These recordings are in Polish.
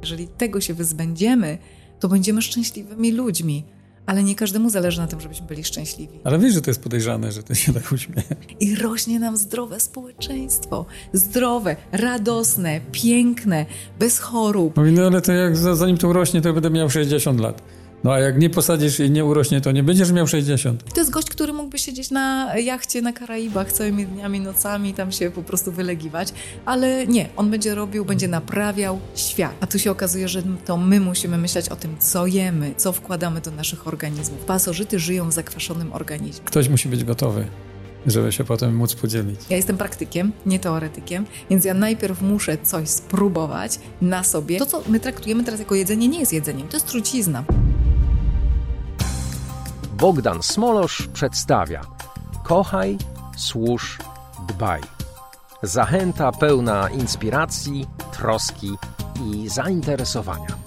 Jeżeli tego się wyzbędziemy, to będziemy szczęśliwymi ludźmi. Ale nie każdemu zależy na tym, żebyśmy byli szczęśliwi. Ale wiesz, że to jest podejrzane, że ty się tak uśmiejesz. I rośnie nam zdrowe społeczeństwo. Zdrowe, radosne, piękne, bez chorób. No ale to jak zanim to urośnie, to będę miał 60 lat. No a jak nie posadzisz i nie urośnie, to nie będziesz miał 60. To jest gość, który mógłby siedzieć na jachcie na Karaibach całymi dniami, nocami, tam się po prostu wylegiwać, ale nie, on będzie robił, będzie naprawiał świat. A tu się okazuje, że to my musimy myśleć o tym, co jemy, co wkładamy do naszych organizmów. Pasożyty żyją w zakwaszonym organizmie. Ktoś musi być gotowy żeby się potem móc podzielić. Ja jestem praktykiem, nie teoretykiem, więc ja najpierw muszę coś spróbować na sobie. To, co my traktujemy teraz jako jedzenie, nie jest jedzeniem, to jest trucizna. Bogdan Smolosz przedstawia Kochaj, służ, dbaj. Zachęta pełna inspiracji, troski i zainteresowania.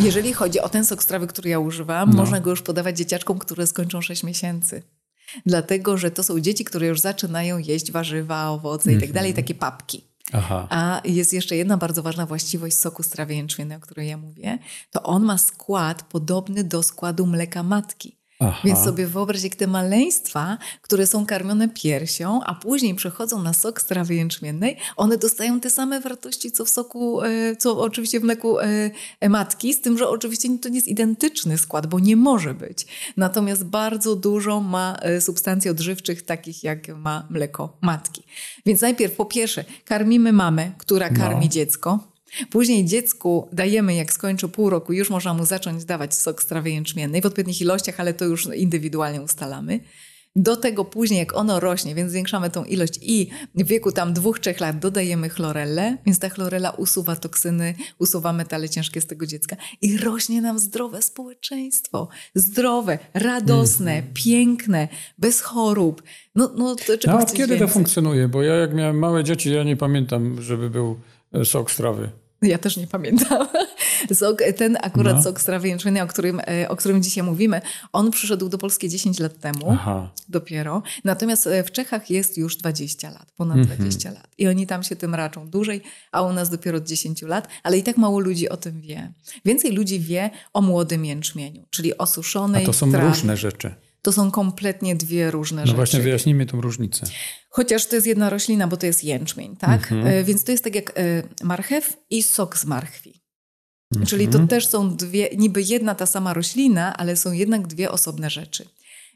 Jeżeli chodzi o ten sok strawy, który ja używam, no. można go już podawać dzieciaczkom, które skończą 6 miesięcy. Dlatego, że to są dzieci, które już zaczynają jeść warzywa, owoce mm -hmm. i tak dalej, takie papki. Aha. A jest jeszcze jedna bardzo ważna właściwość soku strawy jęczmiennej, o której ja mówię. To on ma skład podobny do składu mleka matki. Aha. Więc sobie wyobraź, jak te maleństwa, które są karmione piersią, a później przechodzą na sok z trawy jęczmiennej, one dostają te same wartości, co w soku, e, co oczywiście w mleku e, e, matki, z tym, że oczywiście to nie jest identyczny skład, bo nie może być. Natomiast bardzo dużo ma substancji odżywczych, takich jak ma mleko matki. Więc najpierw po pierwsze karmimy mamę, która karmi no. dziecko, Później dziecku dajemy, jak skończy pół roku, już można mu zacząć dawać sok z trawy jęczmiennej w odpowiednich ilościach, ale to już indywidualnie ustalamy. Do tego później, jak ono rośnie, więc zwiększamy tą ilość i w wieku tam dwóch, trzech lat dodajemy chlorellę, więc ta chlorella usuwa toksyny, usuwa metale ciężkie z tego dziecka i rośnie nam zdrowe społeczeństwo. Zdrowe, radosne, mm. piękne, bez chorób. No, no, to czego no, kiedy więcej? to funkcjonuje? Bo ja jak miałem małe dzieci, ja nie pamiętam, żeby był sok z trawy. Ja też nie pamiętam. Sok, ten akurat no. sok z trawy jęczmiennej, o którym, e, o którym dzisiaj mówimy, on przyszedł do Polski 10 lat temu Aha. dopiero. Natomiast e, w Czechach jest już 20 lat, ponad mm -hmm. 20 lat. I oni tam się tym raczą dłużej, a u nas dopiero od 10 lat, ale i tak mało ludzi o tym wie. Więcej ludzi wie o młodym jęczmieniu, czyli o suszonej A to są trawie. różne rzeczy. To są kompletnie dwie różne no rzeczy. No właśnie, wyjaśnijmy tą różnicę. Chociaż to jest jedna roślina, bo to jest jęczmień, tak? Mhm. E, więc to jest tak jak e, marchew i sok z marchwi. Mhm. Czyli to też są dwie, niby jedna ta sama roślina, ale są jednak dwie osobne rzeczy.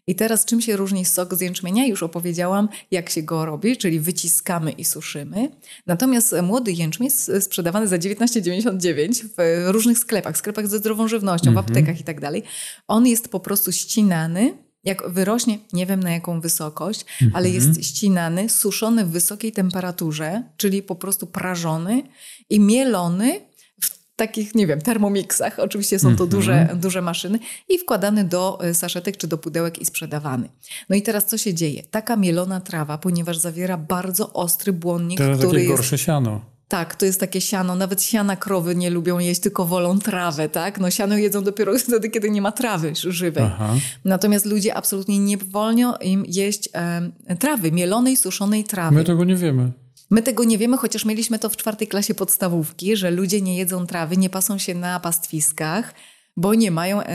I teraz czym się różni sok z jęczmienia? Już opowiedziałam, jak się go robi, czyli wyciskamy i suszymy. Natomiast młody jęczmień jest sprzedawany za 19,99 w różnych sklepach, sklepach ze zdrową żywnością, w mhm. aptekach i tak dalej. On jest po prostu ścinany jak wyrośnie, nie wiem na jaką wysokość, mhm. ale jest ścinany, suszony w wysokiej temperaturze, czyli po prostu prażony i mielony w takich, nie wiem, termomixach. Oczywiście są to mhm. duże, duże maszyny i wkładany do e, saszetek czy do pudełek i sprzedawany. No i teraz co się dzieje? Taka mielona trawa, ponieważ zawiera bardzo ostry błonnik, to który takie jest... gorsze siano. Tak, to jest takie siano. Nawet siana krowy nie lubią jeść, tylko wolą trawę, tak? No siano jedzą dopiero wtedy, kiedy nie ma trawy żywej. Aha. Natomiast ludzie absolutnie nie wolno im jeść e, trawy, mielonej, suszonej trawy. My tego nie wiemy. My tego nie wiemy, chociaż mieliśmy to w czwartej klasie podstawówki, że ludzie nie jedzą trawy, nie pasą się na pastwiskach, bo nie mają e,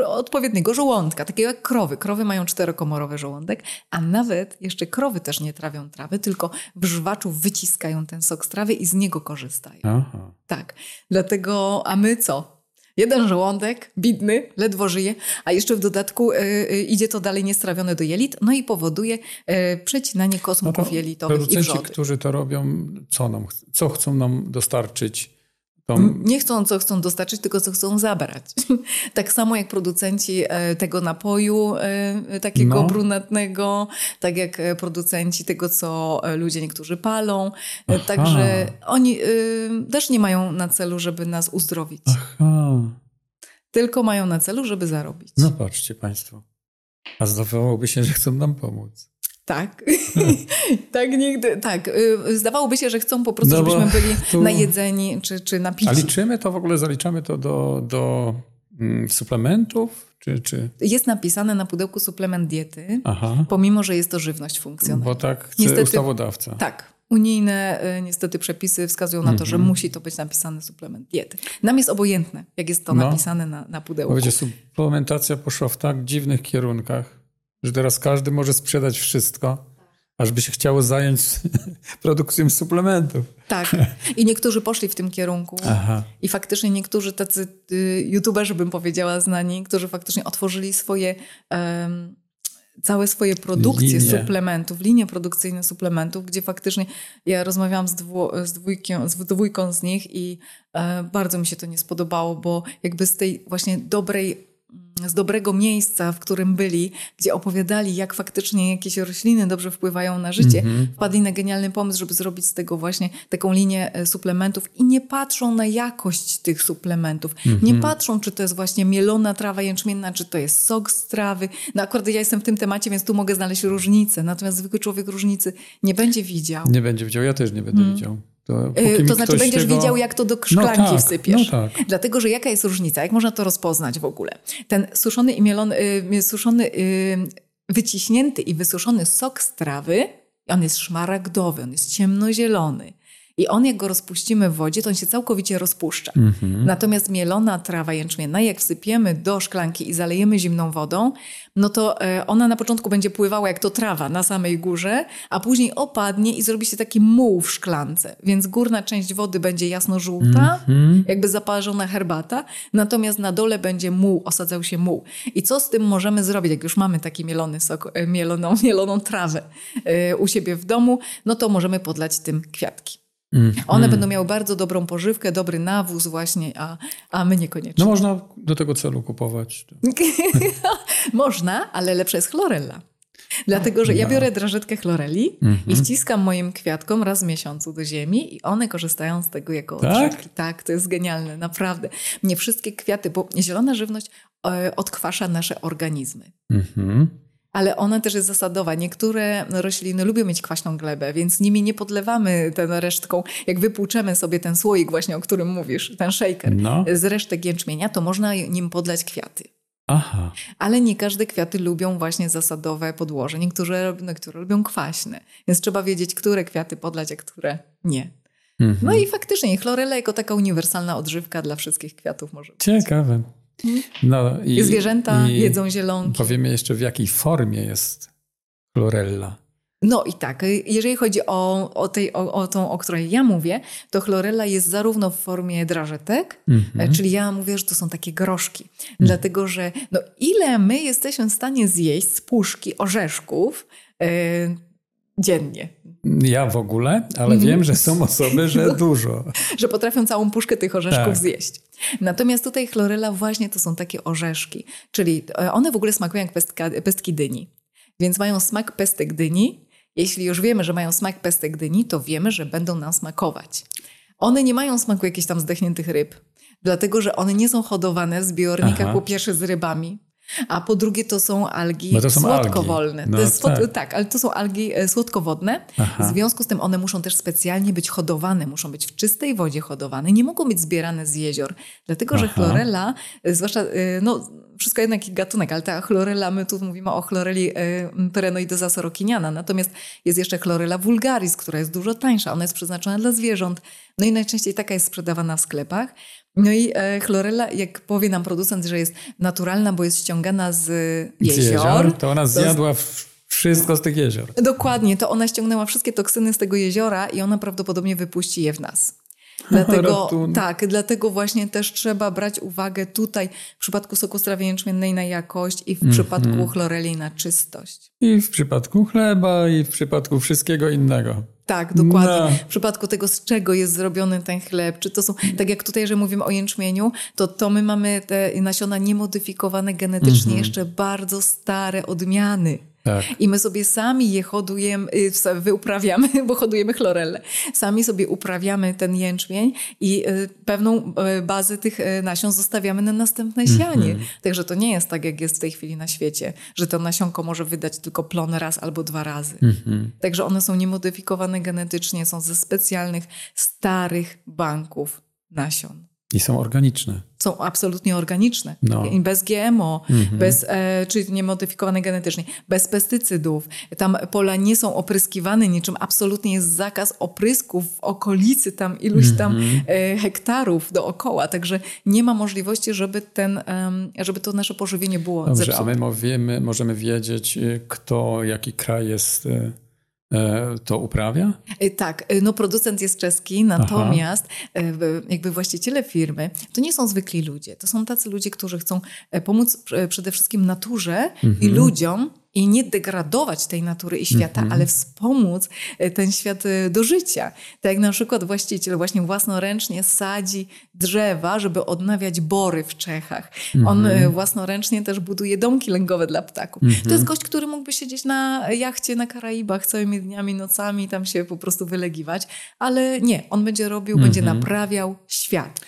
e, odpowiedniego żołądka, takiego jak krowy. Krowy mają czterokomorowy żołądek, a nawet jeszcze krowy też nie trawią trawy, tylko w żwaczu wyciskają ten sok z trawy i z niego korzystają. Aha. Tak. Dlatego, a my co? Jeden żołądek, bidny, ledwo żyje, a jeszcze w dodatku y, idzie to dalej niestrawione do jelit, no i powoduje y, przecinanie kosmków no jelitowych i wrzody. którzy to robią, co, nam, co chcą nam dostarczyć? Nie chcą, co chcą dostarczyć, tylko co chcą zabrać. tak samo jak producenci e, tego napoju e, takiego no. brunatnego, tak jak e, producenci tego, co ludzie niektórzy palą. Aha. Także oni też nie mają na celu, żeby nas uzdrowić. Aha. Tylko mają na celu, żeby zarobić. No patrzcie Państwo. A zdawałoby się, że chcą nam pomóc. Tak. tak, nigdy. Tak. Y, zdawałoby się, że chcą po prostu, no żebyśmy byli tu... najedzeni czy, czy napici. A liczymy to w ogóle, zaliczamy to do, do mm, suplementów? Czy, czy... Jest napisane na pudełku suplement diety, Aha. pomimo, że jest to żywność funkcjonalna. Bo tak chce Niestety, ustawodawca. Tak. unijne y, niestety przepisy wskazują na to, że mhm. musi to być napisany suplement diety. Nam jest obojętne, jak jest to no. napisane na, na pudełku. Wiecie, suplementacja poszła w tak dziwnych kierunkach, że teraz każdy może sprzedać wszystko, aż by się chciało zająć produkcją suplementów. Tak. I niektórzy poszli w tym kierunku. Aha. I faktycznie niektórzy tacy y, youtuberzy, bym powiedziała, znani, którzy faktycznie otworzyli swoje... Całe swoje produkcje linie. suplementów, linie produkcyjne suplementów, gdzie faktycznie ja rozmawiałam z, dwu, z, dwójką, z dwójką z nich i e, bardzo mi się to nie spodobało, bo jakby z tej właśnie dobrej z dobrego miejsca, w którym byli, gdzie opowiadali, jak faktycznie jakieś rośliny dobrze wpływają na życie, mm -hmm. wpadli na genialny pomysł, żeby zrobić z tego właśnie taką linię e, suplementów i nie patrzą na jakość tych suplementów. Mm -hmm. Nie patrzą, czy to jest właśnie mielona trawa jęczmienna, czy to jest sok z trawy. No akurat ja jestem w tym temacie, więc tu mogę znaleźć różnicę. Natomiast zwykły człowiek różnicy nie będzie widział. Nie będzie widział, ja też nie będę mm. widział. To, y, to znaczy będziesz tego... wiedział, jak to do no szklanki no tak, wsypiesz. No tak. Dlatego, że jaka jest różnica? Jak można to rozpoznać w ogóle? Ten suszony i mielony, y, suszony, y, wyciśnięty i wysuszony sok z trawy, on jest szmaragdowy, on jest ciemnozielony. I on, jak go rozpuścimy w wodzie, to on się całkowicie rozpuszcza. Mhm. Natomiast mielona trawa jęczmienna, jak wsypiemy do szklanki i zalejemy zimną wodą, no to e, ona na początku będzie pływała jak to trawa na samej górze, a później opadnie i zrobi się taki muł w szklance. Więc górna część wody będzie jasno-żółta, mhm. jakby zaparzona herbata, natomiast na dole będzie muł, osadzał się muł. I co z tym możemy zrobić, jak już mamy taki mielony sok, e, mieloną, mieloną trawę e, u siebie w domu, no to możemy podlać tym kwiatki. Mm, One mm. będą miały bardzo dobrą pożywkę, dobry nawóz właśnie, a, a my niekoniecznie. No można do tego celu kupować. można, ale lepsza jest chlorella. Dlatego, że ja no. biorę drażetkę chloreli mm -hmm. i mhm. wciskam moim kwiatkom raz w miesiącu do ziemi i one korzystają z tego jako tak? Tak, to jest genialne, naprawdę. Nie wszystkie kwiaty, bo zielona żywność e, odkwasza nasze organizmy. Mm -hmm ale ona też jest zasadowa. Niektóre rośliny lubią mieć kwaśną glebę, więc nimi nie podlewamy ten resztką. Jak wypłuczemy sobie ten słoik właśnie, o którym mówisz, ten shaker no. z resztek jęczmienia, to można nim podlać kwiaty. Aha. Ale nie każde kwiaty lubią właśnie zasadowe podłoże. Niektóre, niektóre lubią kwaśne. Więc trzeba wiedzieć, które kwiaty podlać, a które nie. Mhm. No i faktycznie chlorella jako taka uniwersalna odżywka dla wszystkich kwiatów może być. Ciekawe. No, i, Zwierzęta i jedzą zielonki. Powiemy jeszcze, w jakiej formie jest chlorella. No i tak, jeżeli chodzi o, o, tej, o, o tą, o której ja mówię, to chlorella jest zarówno w formie drażetek, mm-hmm. czyli ja mówię, że to są takie groszki. Mm. Dlatego, że no ile my jesteśmy w stanie zjeść z puszki orzeszków, yy, dziennie. Ja w ogóle, ale mm. wiem, że są osoby, że dużo. Że potrafią całą puszkę tych orzeszków tak. zjeść. Natomiast tutaj chlorela właśnie to są takie orzeszki, czyli e, one w ogóle smakują jak pestka, pestki dyni. Więc mają smak pestek dyni. Jeśli już wiemy, że mają smak pestek dyni, to wiemy, że będą nam smakować. One nie mają smaku jakichś tam zdechniętych ryb, dlatego że one nie są hodowane w zbiornikach Aha. po pierwsze z rybami, a po drugie to są algi no to są słodkowolne. Algi. No, słod... tak. tak. ale to są algi e, słodkowodne. Aha. W związku z tym one muszą też specjalnie być hodowane, muszą być w czystej wodzie hodowane, nie mogą być zbierane z jezior. Dlatego, Aha. że chlorella, e, zwłaszcza, e, no wszystko jednak gatunek, ale ta chlorella, my tu mówimy o chloreli perenoidosa sorokiniana, natomiast jest jeszcze chlorella vulgaris, która jest dużo tańsza, ona jest przeznaczona dla zwierząt, no i najczęściej taka jest sprzedawana w sklepach. No i e, chlorella, jak powie nam producent, że jest naturalna, bo jest ściągana z jezior. Z jezior to ona zjadła to... wszystko z tych jezior. Dokładnie, to ona ściągnęła wszystkie toksyny z tego jeziora i ona prawdopodobnie wypuści je w nas. Dlatego, tak, dlatego właśnie też trzeba brać uwagę tutaj w przypadku soku strawy jęczmiennej na jakość i w mm -hmm. przypadku chloreli na czystość. I w przypadku chleba i w przypadku wszystkiego innego. Tak, dokładnie. No. W przypadku tego, z czego jest zrobiony ten chleb, czy to są, tak jak tutaj, że mówimy o jęczmieniu, to to my mamy te nasiona niemodyfikowane genetycznie, mm -hmm. jeszcze bardzo stare odmiany. Tak. I my sobie sami je hodujemy, y, wyuprawiamy, bo hodujemy chlorelle. Sami sobie uprawiamy ten jęczmień i y, pewną y, bazę tych nasion zostawiamy na następne sianie. Mm -hmm. Także to nie jest tak, jak jest w tej chwili na świecie, że to nasionko może wydać tylko plon raz albo dwa razy. Mm -hmm. Także one są niemodyfikowane genetycznie, są ze specjalnych, starych banków nasion. I są organiczne. Są absolutnie organiczne. No. Bez GMO, mhm. bez, e, czyli niemodyfikowane genetycznie, bez pestycydów. Tam pola nie są opryskiwane niczym. Absolutnie jest zakaz oprysków w okolicy tam iluś tam mhm. e, hektarów dookoła. Także nie ma możliwości, żeby, ten, e, żeby to nasze pożywienie było Dobrze, zepsute. a my wiemy, możemy wiedzieć, e, kto, jaki kraj jest E, to uprawia? E, tak, e, no producent jest czeski, natomiast Aha. jakby właściciele firmy to nie są zwykli ludzie. To są tacy ludzie, którzy chcą pomóc przede wszystkim naturze mhm. i ludziom i nie degradować tej natury i świata, mm -hmm. ale wspomóc e, ten świat e, do życia. Tak jak na przykład właściciel właśnie własnoręcznie sadzi drzewa, żeby odnawiać bory w Czechach. Mm -hmm. On e, własnoręcznie też buduje domki lęgowe dla ptaków. Mm -hmm. To jest gość, który mógłby siedzieć na jachcie na Karaibach całymi dniami, nocami, tam się po prostu wylegiwać, ale nie, on będzie robił, będzie mhm. naprawiał świat.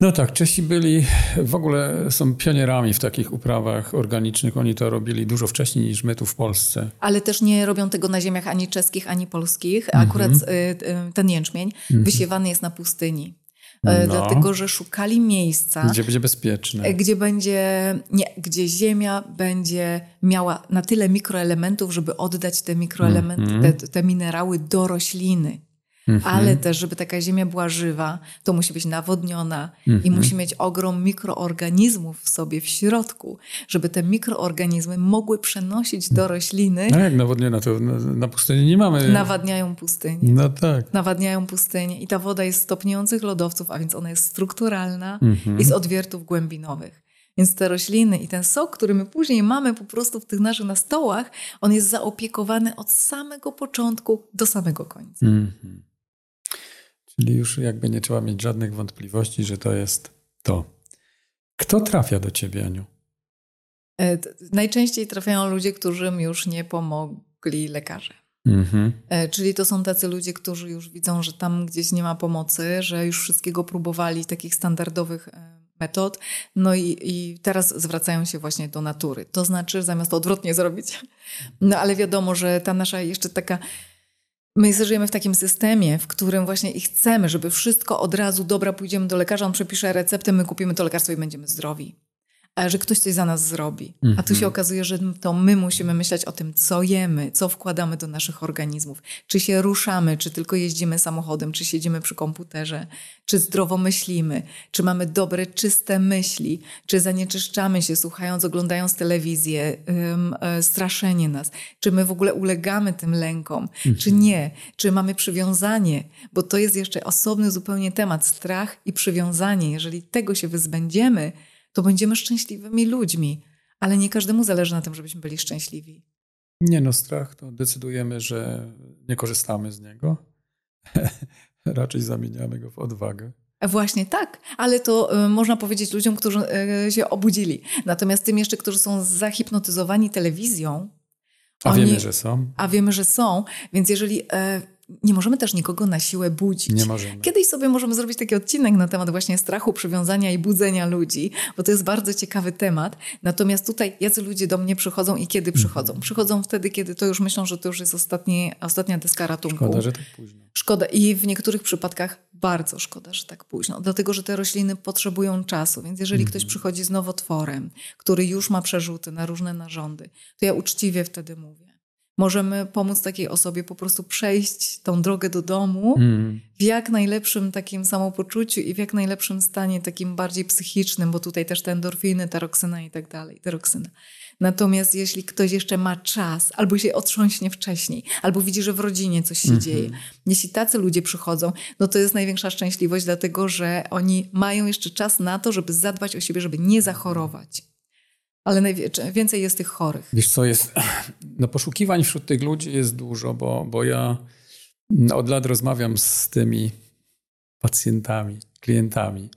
No tak, Czesi byli, w ogóle są pionierami w takich uprawach organicznych. Oni to robili dużo wcześniej niż my tu w Polsce. Ale też nie robią tego na ziemiach ani czeskich, ani polskich. Akurat mm -hmm. ten jęczmień mm -hmm. wysiewany jest na pustyni. E, no. Dlatego, że szukali miejsca. Gdzie będzie bezpieczne. E, gdzie będzie, nie, gdzie ziemia będzie miała na tyle mikroelementów, żeby oddać te mikroelementy, mm -hmm. te, te minerały do rośliny. Mhm. Ale też, żeby taka ziemia była żywa, to musi być nawodniona mhm. i musi mieć ogrom mikroorganizmów w sobie, w środku, żeby te mikroorganizmy mogły przenosić do rośliny. No jak nawodniona? To na, na pustyni nie mamy. Nawadniają pustynię. No tak. Nawadniają pustynię i ta woda jest z topniejących lodowców, a więc ona jest strukturalna mhm. i z odwiertów głębinowych. Więc te rośliny i ten sok, który my później mamy po prostu w tych naszych na stołach, on jest zaopiekowany od samego początku do samego końca. Mhm. Czyli już jakby nie trzeba mieć żadnych wątpliwości, że to jest to. Kto trafia do ciebie, Aniu? E, najczęściej trafiają ludzie, którym już nie pomogli lekarze. Mhm. E, czyli to są tacy ludzie, którzy już widzą, że tam gdzieś nie ma pomocy, że już wszystkiego próbowali, takich standardowych e, metod, no i, i teraz zwracają się właśnie do natury. To znaczy, zamiast to odwrotnie zrobić. No ale wiadomo, że ta nasza jeszcze taka My żyjemy w takim systemie, w którym właśnie i chcemy, żeby wszystko od razu, dobra, pójdziemy do lekarza, on przepisze receptę, my kupimy to lekarstwo i będziemy zdrowi że ktoś coś za nas zrobi. A tu się mhm. okazuje, że to my musimy myśleć o tym, co jemy, co wkładamy do naszych organizmów. Czy się ruszamy, czy tylko jeździmy samochodem, czy siedzimy przy komputerze, czy zdrowo myślimy, czy mamy dobre, czyste myśli, czy zanieczyszczamy się słuchając, oglądając telewizję, um, straszenie nas, czy my w ogóle ulegamy tym lękom, czy mhm. nie, czy mamy przywiązanie, bo to jest jeszcze osobny zupełnie temat, strach i przywiązanie. Jeżeli tego się wyzbędziemy, to będziemy szczęśliwymi ludźmi. Ale nie każdemu zależy na tym, żebyśmy byli szczęśliwi. Nie no, strach to decydujemy, że nie korzystamy z niego. Raczej zamieniamy go w odwagę. Właśnie tak, ale to y, można powiedzieć ludziom, którzy y, się obudzili. Natomiast tym jeszcze, którzy są zahipnotyzowani telewizją. A oni, wiemy, że są. A wiemy, że są. Więc jeżeli. Y, nie możemy też nikogo na siłę budzić. Nie możemy. Kiedyś sobie możemy zrobić taki odcinek na temat właśnie strachu, przywiązania i budzenia ludzi, bo to jest bardzo ciekawy temat. Natomiast tutaj jacy ludzie do mnie przychodzą i kiedy przychodzą? Mhm. Przychodzą wtedy, kiedy to już myślą, że to już jest ostatni, ostatnia deska ratunku. Szkoda, że tak późno. Szkoda i w niektórych przypadkach bardzo szkoda, że tak późno, dlatego że te rośliny potrzebują czasu. Więc jeżeli ktoś mhm. przychodzi z nowotworem, który już ma przerzuty na różne narządy, to ja uczciwie wtedy mówię możemy pomóc takiej osobie po prostu przejść tą drogę do domu mm. w jak najlepszym takim samopoczuciu i w jak najlepszym stanie takim bardziej psychicznym, bo tutaj też te endorfiny, taroksyna i tak dalej, teroksyna. Natomiast jeśli ktoś jeszcze ma czas, albo się otrząśnie wcześniej, albo widzi, że w rodzinie coś się mm -hmm. dzieje, jeśli tacy ludzie przychodzą, no to jest największa szczęśliwość, dlatego że oni mają jeszcze czas na to, żeby zadbać o siebie, żeby nie zachorować ale najwięcej jest tych chorych. Wiesz co, jest, no poszukiwań wśród tych ludzi jest dużo, bo, bo ja od lat rozmawiam z tymi pacjentami, klientami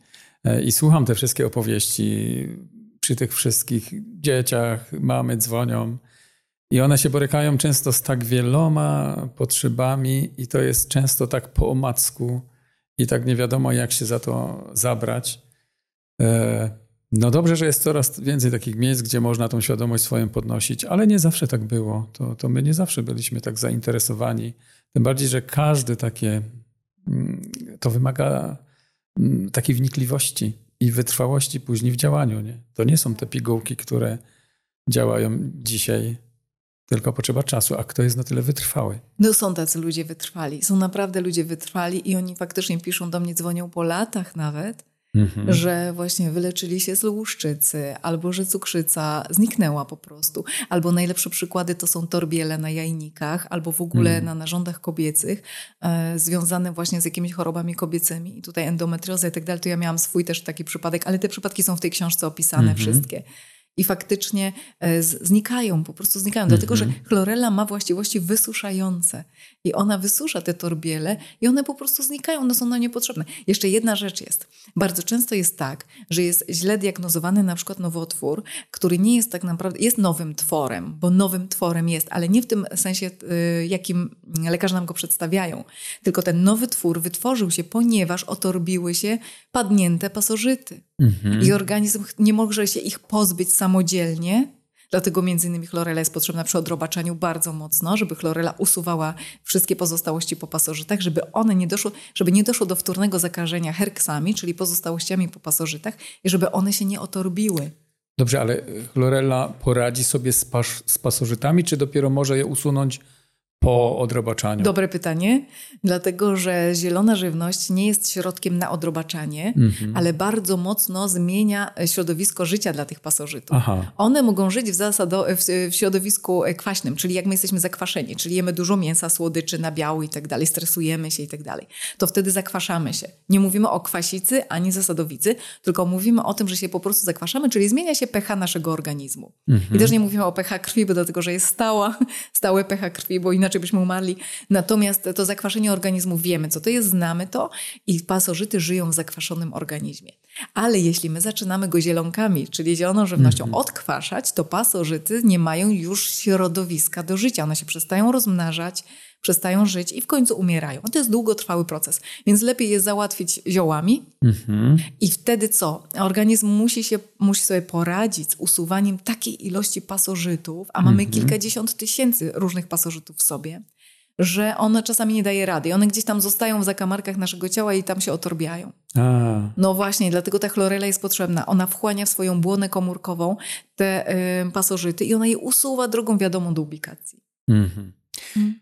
e, i słucham te wszystkie opowieści przy tych wszystkich dzieciach, mamy dzwonią i one się borykają często z tak wieloma potrzebami i to jest często tak po omacku i tak nie wiadomo jak się za to zabrać. No dobrze, że jest coraz więcej takich miejsc, gdzie można tą świadomość swoją podnosić, ale nie zawsze tak było. To, to my nie zawsze byliśmy tak zainteresowani. Tym bardziej, że każde takie, mm, to wymaga mm, takiej wnikliwości i wytrwałości później w działaniu. Nie? To nie są te pigułki, które działają dzisiaj, tylko potrzeba czasu. A kto jest na tyle wytrwały? No są tacy ludzie wytrwali. Są naprawdę ludzie wytrwali i oni faktycznie piszą do mnie, dzwonią po latach nawet Mhm. Że właśnie wyleczyli się z łuszczycy, albo że cukrzyca zniknęła po prostu. Albo najlepsze przykłady to są torbiele na jajnikach, albo w ogóle mhm. na narządach kobiecych, e, związane właśnie z jakimiś chorobami kobiecymi. I tutaj endometrioza i tak dalej, to ja miałam swój też taki przypadek, ale te przypadki są w tej książce opisane mhm. wszystkie i faktycznie e, znikają, po prostu znikają, mm -hmm. dlatego że mhm. chlorella ma właściwości wysuszające i ona wysusza te torbiele i one po prostu znikają, one są na niepotrzebne. Jeszcze jedna rzecz jest. Bardzo często jest tak, że jest źle diagnozowany na przykład nowotwór, który nie jest tak naprawdę, jest nowym tworem, bo nowym tworem jest, ale nie w tym sensie, y, jakim lekarze nam go przedstawiają, tylko ten nowy twór wytworzył się, ponieważ otorbiły się padnięte pasożyty. -hmm. I organizm nie może się ich pozbyć samodzielnie, Dlatego między innymi chlorela jest potrzebna przy odrobaczaniu bardzo mocno, żeby chlorela usuwała wszystkie pozostałości po pasożytach, żeby one nie doszło, żeby nie doszło do wtórnego zakażenia herksami, czyli pozostałościami po pasożytach i żeby one się nie otorbiły. Dobrze, ale chlorela poradzi sobie z, pas z pasożytami, czy dopiero może je usunąć po odrobaczaniu? Dobre pytanie, dlatego że zielona żywność nie jest środkiem na odrobaczanie, mm-hmm. ale bardzo mocno zmienia środowisko życia dla tych pasożytów. Aha. One mogą żyć w, zasado, w, w, środowisku kwaśnym, czyli jak my jesteśmy zakwaszeni, czyli jemy dużo mięsa, słodyczy, nabiału i tak dalej, stresujemy się i tak dalej, to wtedy zakwaszamy się. Nie mówimy o kwasicy ani zasadowicy, tylko mówimy o tym, że się po prostu zakwaszamy, czyli zmienia się pH naszego organizmu. I też nie mówimy o pH krwi, bo dlatego, że jest stała, stałe pH krwi, bo inaczej inaczej byśmy umarli. Natomiast to zakwaszenie organizmu wiemy, co to jest, znamy to i pasożyty żyją w zakwaszonym organizmie. Ale jeśli my zaczynamy go zielonkami, czyli zieloną żywnością mm -hmm. odkwaszać, to pasożyty nie mają już środowiska do życia. One się przestają rozmnażać, przestają żyć i w końcu umierają. To jest długotrwały proces, więc lepiej jest załatwić ziołami mhm. i wtedy co? Organizm musi, się, musi sobie poradzić z usuwaniem takiej ilości pasożytów, a mamy mhm. kilkadziesiąt tysięcy różnych pasożytów w sobie, że one czasami nie daje rady. One gdzieś tam zostają w zakamarkach naszego ciała i tam się otorbiają. A. No właśnie, dlatego ta chlorela jest potrzebna. Ona wchłania w swoją błonę komórkową te y, pasożyty i ona je usuwa drogą wiadomą do ubikacji. Mhm.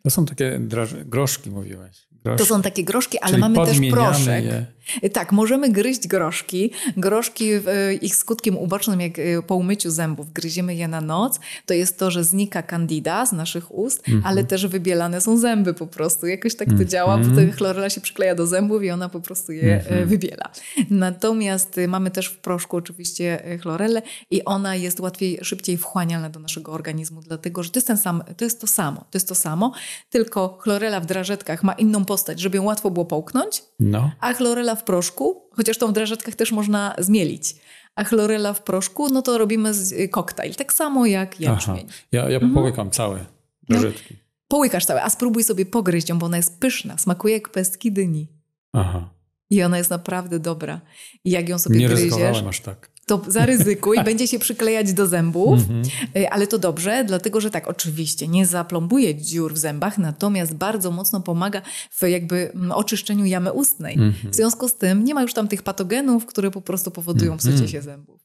To są takie groszki, mówiłaś. Groszki. To są takie groszki, ale Czyli mamy też proszek. Je. Tak, możemy gryźć groszki. Groszki e, ich skutkiem ubocznym, jak e, po umyciu zębów gryziemy je na noc, to jest to, że znika candida z naszych ust, mm -hmm. ale też wybielane są zęby po prostu. Jakoś tak to mm -hmm. działa, bo wtedy chlorela się przykleja do zębów i ona po prostu je mm -hmm. wybiela. Natomiast mamy też w proszku oczywiście chlorelę i ona jest łatwiej, szybciej wchłanialna do naszego organizmu, dlatego że to jest, ten sam, to jest to samo. To jest to samo, tylko chlorela w drażetkach ma inną postać, żeby ją łatwo było połknąć, no. a chlorela w proszku, chociaż tą w drażetkach też można zmielić, a chlorela w proszku, no to robimy y, koktajl. Tak samo jak jęczmień. Aha. Ja, ja mhm. połykam całe drażetki. No. Połykasz całe, a spróbuj sobie pogryźć ją, bo ona jest pyszna, smakuje jak pestki dyni. Aha. I ona jest naprawdę dobra. I jak ją sobie Nie gryziesz... aż tak to zaryzykuj, będzie się przyklejać do zębów, mm -hmm. ale to dobrze, dlatego że tak, oczywiście nie zaplombuje dziur w zębach, natomiast bardzo mocno pomaga w jakby mm, oczyszczeniu jamy ustnej. -hmm. W związku z tym nie ma już tam tych patogenów, które po prostu powodują psucie się zębów.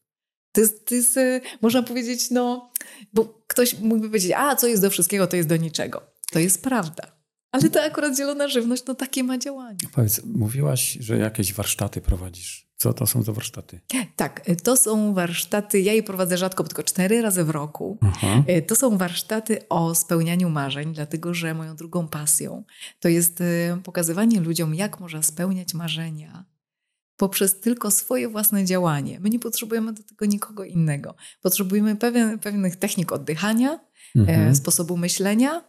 To jest, to jest, e, można powiedzieć, no, bo ktoś mógłby powiedzieć, a co jest do wszystkiego, to jest do niczego. To jest prawda. Ale to akurat zielona żywność, no takie ma działanie. Powiedz, mówiłaś, że jakieś warsztaty prowadzisz. Co to są za warsztaty? Tak, to są warsztaty, ja je prowadzę rzadko, tylko cztery razy w roku. Aha. E, to są warsztaty o spełnianiu marzeń, dlatego że moją drugą pasją to jest e, pokazywanie ludziom, jak można spełniać marzenia poprzez tylko swoje własne działanie. My nie potrzebujemy do tego nikogo innego. Potrzebujemy pewien, pewnych technik oddychania, e, mhm. sposobu myślenia,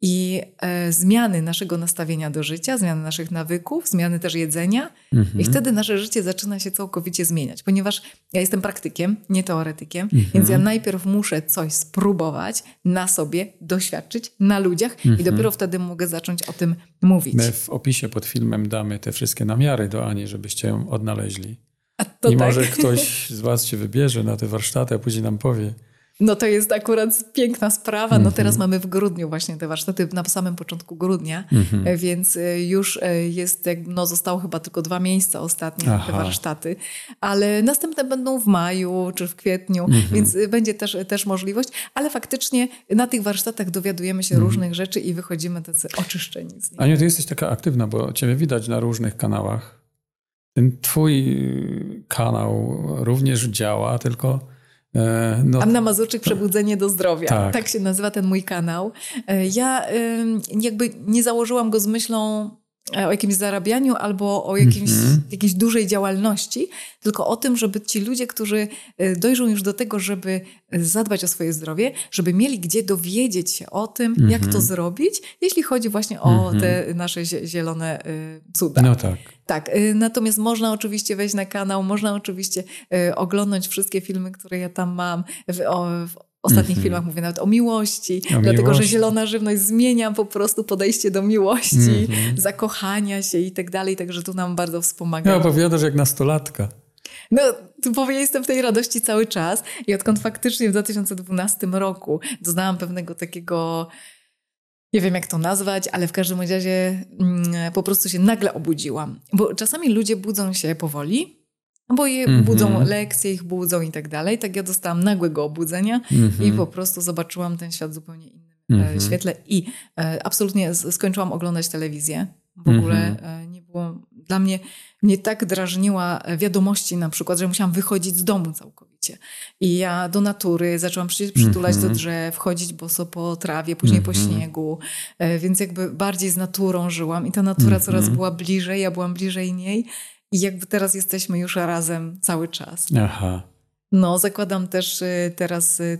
i e, zmiany naszego nastawienia do życia, zmiany naszych nawyków, zmiany też jedzenia, mhm. i wtedy nasze życie zaczyna się całkowicie zmieniać. Ponieważ ja jestem praktykiem, nie teoretykiem, mhm. więc ja najpierw muszę coś spróbować na sobie, doświadczyć na ludziach, mhm. i dopiero wtedy mogę zacząć o tym mówić. My w opisie pod filmem damy te wszystkie namiary do Ani, żebyście ją odnaleźli. I tak. może ktoś z Was się wybierze na te warsztaty, a później nam powie No to jest akurat piękna sprawa. No teraz mhm. mamy w grudniu właśnie te warsztaty, na samym początku grudnia, mhm. e, więc e, już e, jest, no zostało chyba tylko dwa miejsca ostatnie na te warsztaty, ale następne będą w maju czy w kwietniu, mhm. więc będzie też, też możliwość, ale faktycznie na tych warsztatach dowiadujemy się różnych rzeczy i wychodzimy tacy oczyszczeni z nich. Aniu, ty jesteś taka aktywna, bo ciebie widać na różnych kanałach. Ten twój kanał również działa, tylko no, Anna Mazurczyk, Przebudzenie do Zdrowia. Tak. tak. się nazywa ten mój kanał. E, ja jakby nie założyłam go z myślą E, o jakimś zarabianiu albo o jakimś, mm -hmm. jakiejś dużej działalności, tylko o tym, żeby ci ludzie, którzy e, dojrzą już do tego, żeby e, zadbać o swoje zdrowie, żeby mieli gdzie dowiedzieć się o tym, mm -hmm. jak to mhm. zrobić, jeśli chodzi właśnie o mm -hmm. te nasze zielone cuda. No tak. Tak, natomiast można oczywiście wejść na kanał, można oczywiście oglądać wszystkie filmy, które ja tam mam, w, w ostatnich mm -hmm. filmach mówię nawet o miłości, o dlatego miłości. że zielona żywność zmienia po prostu podejście do miłości, mm -hmm. zakochania się i tak dalej, także tu nam bardzo wspomaga. Ja opowiadasz jak nastolatka. No, tu powiem, jestem w tej radości cały czas i odkąd faktycznie w 2012 roku doznałam pewnego takiego, nie wiem jak to nazwać, ale w każdym razie mm, po prostu się nagle obudziłam. Bo czasami ludzie budzą się powoli, bo je mm -hmm. budzą lekcje, ich budzą i tak dalej. Tak ja dostałam nagłego obudzenia mm -hmm. i po prostu zobaczyłam ten świat zupełnie innym mm -hmm. świetle i e, absolutnie skończyłam oglądać telewizję. W ogóle mhm. e, nie było, dla mnie, mnie tak drażniła wiadomości na przykład, że musiałam wychodzić z domu całkowicie. I ja do natury zaczęłam przytulać do mhm. drzew, chodzić boso po trawie, później po mhm. śniegu, e, więc jakby bardziej z naturą żyłam i ta natura coraz była bliżej, ja byłam bliżej niej i jakby teraz jesteśmy już razem cały czas. Aha. No, zakładam też y, teraz y,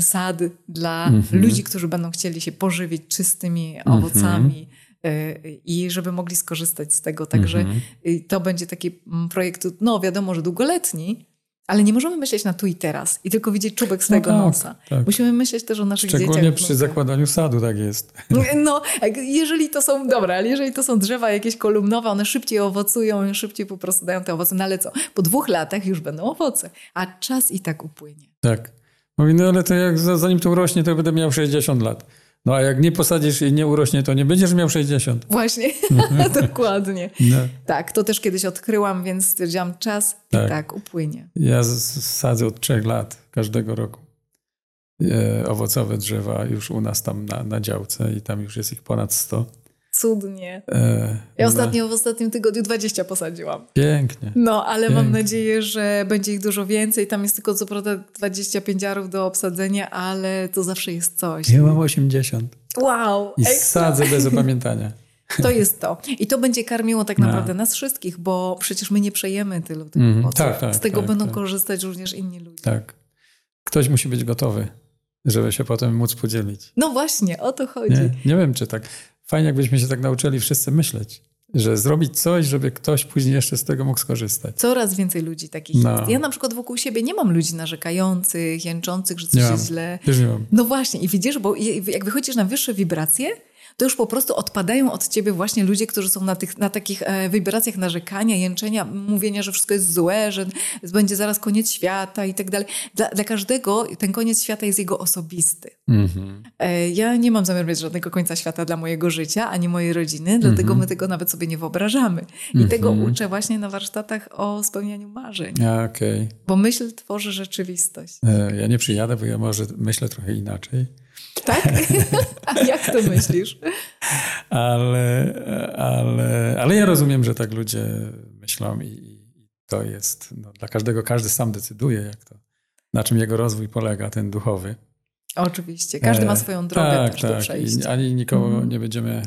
sad dla mhm. ludzi, którzy będą chcieli się pożywić czystymi mhm. owocami y, i żeby mogli skorzystać z tego. Także mhm. to będzie taki mm, projekt, no wiadomo, że długoletni, ale nie możemy myśleć na tu i teraz i tylko widzieć czubek swojego no tak, nosa. Tak. Musimy myśleć też o naszych Szczególnie dzieciach. Szczególnie przy zakładaniu sadu tak jest. No, jeżeli to są, dobra, ale jeżeli to są drzewa jakieś kolumnowe, one szybciej owocują, szybciej po prostu dają te owoce. No ale co? Po dwóch latach już będą owoce, a czas i tak upłynie. Tak. Mówi, no ale to jak zanim to urośnie, to będę miał 60 lat. No a jak nie posadzisz i nie urośnie, to nie będziesz miał 60. Właśnie, dokładnie. No. Tak, to też kiedyś odkryłam, więc stwierdziłam, czas tak. i tak upłynie. Ja sadzę od trzech lat każdego roku e, owocowe drzewa już u nas tam na, na działce i tam już jest ich ponad 100. Cudnie. E, ja ostatnio w ostatnim tygodniu 20 posadziłam. Pięknie. No, ale Pięknie. mam nadzieję, że będzie ich dużo więcej. Tam jest tylko co prawda 25 arów do obsadzenia, ale to zawsze jest coś. Ja mam 80. Wow! I ekstra. sadzę bez opamiętania. To jest to. I to będzie karmiło tak no. naprawdę no. nas wszystkich, bo przecież my nie przejemy tylu tych mm, tak, tak, Z tego tak, będą tak. korzystać również inni ludzie. Tak. Ktoś musi być gotowy, żeby się potem móc podzielić. No właśnie, o to chodzi. Nie, nie wiem, czy tak. Fajnie, jakbyśmy się tak nauczyli wszyscy myśleć. Że zrobić coś, żeby ktoś później jeszcze z tego mógł skorzystać. Coraz więcej ludzi takich no. jest. Ja na przykład wokół siebie nie mam ludzi narzekających, jęczących, że coś nie jest źle. Też nie mam. No właśnie, i widzisz, bo jak wychodzisz na wyższe wibracje, to już po prostu odpadają od ciebie właśnie ludzie, którzy są na, tych, na takich e, wibracjach narzekania, jęczenia, mówienia, że wszystko jest złe, że będzie zaraz koniec świata i tak dalej. Dla, każdego ten koniec świata jest jego osobisty. Mm-hmm. Ja nie mam zamiaru mieć żadnego końca świata dla mojego życia, ani mojej rodziny, dlatego mm-hmm. my tego nawet sobie nie wyobrażamy. I mm-hmm. tego uczę właśnie na warsztatach o spełnianiu marzeń. A, okay. Bo myśl tworzy rzeczywistość. E, ja nie przyjadę, bo ja może myślę trochę inaczej. Tak? A jak to myślisz? ale, ale, ale ja rozumiem, że tak ludzie myślą i, to jest no, dla każdego, każdy sam decyduje, jak to, na czym jego rozwój polega, ten duchowy. Oczywiście. Każdy ma e, swoją drogę tak, też tak. do przejścia. I ani nikogo mm. nie będziemy...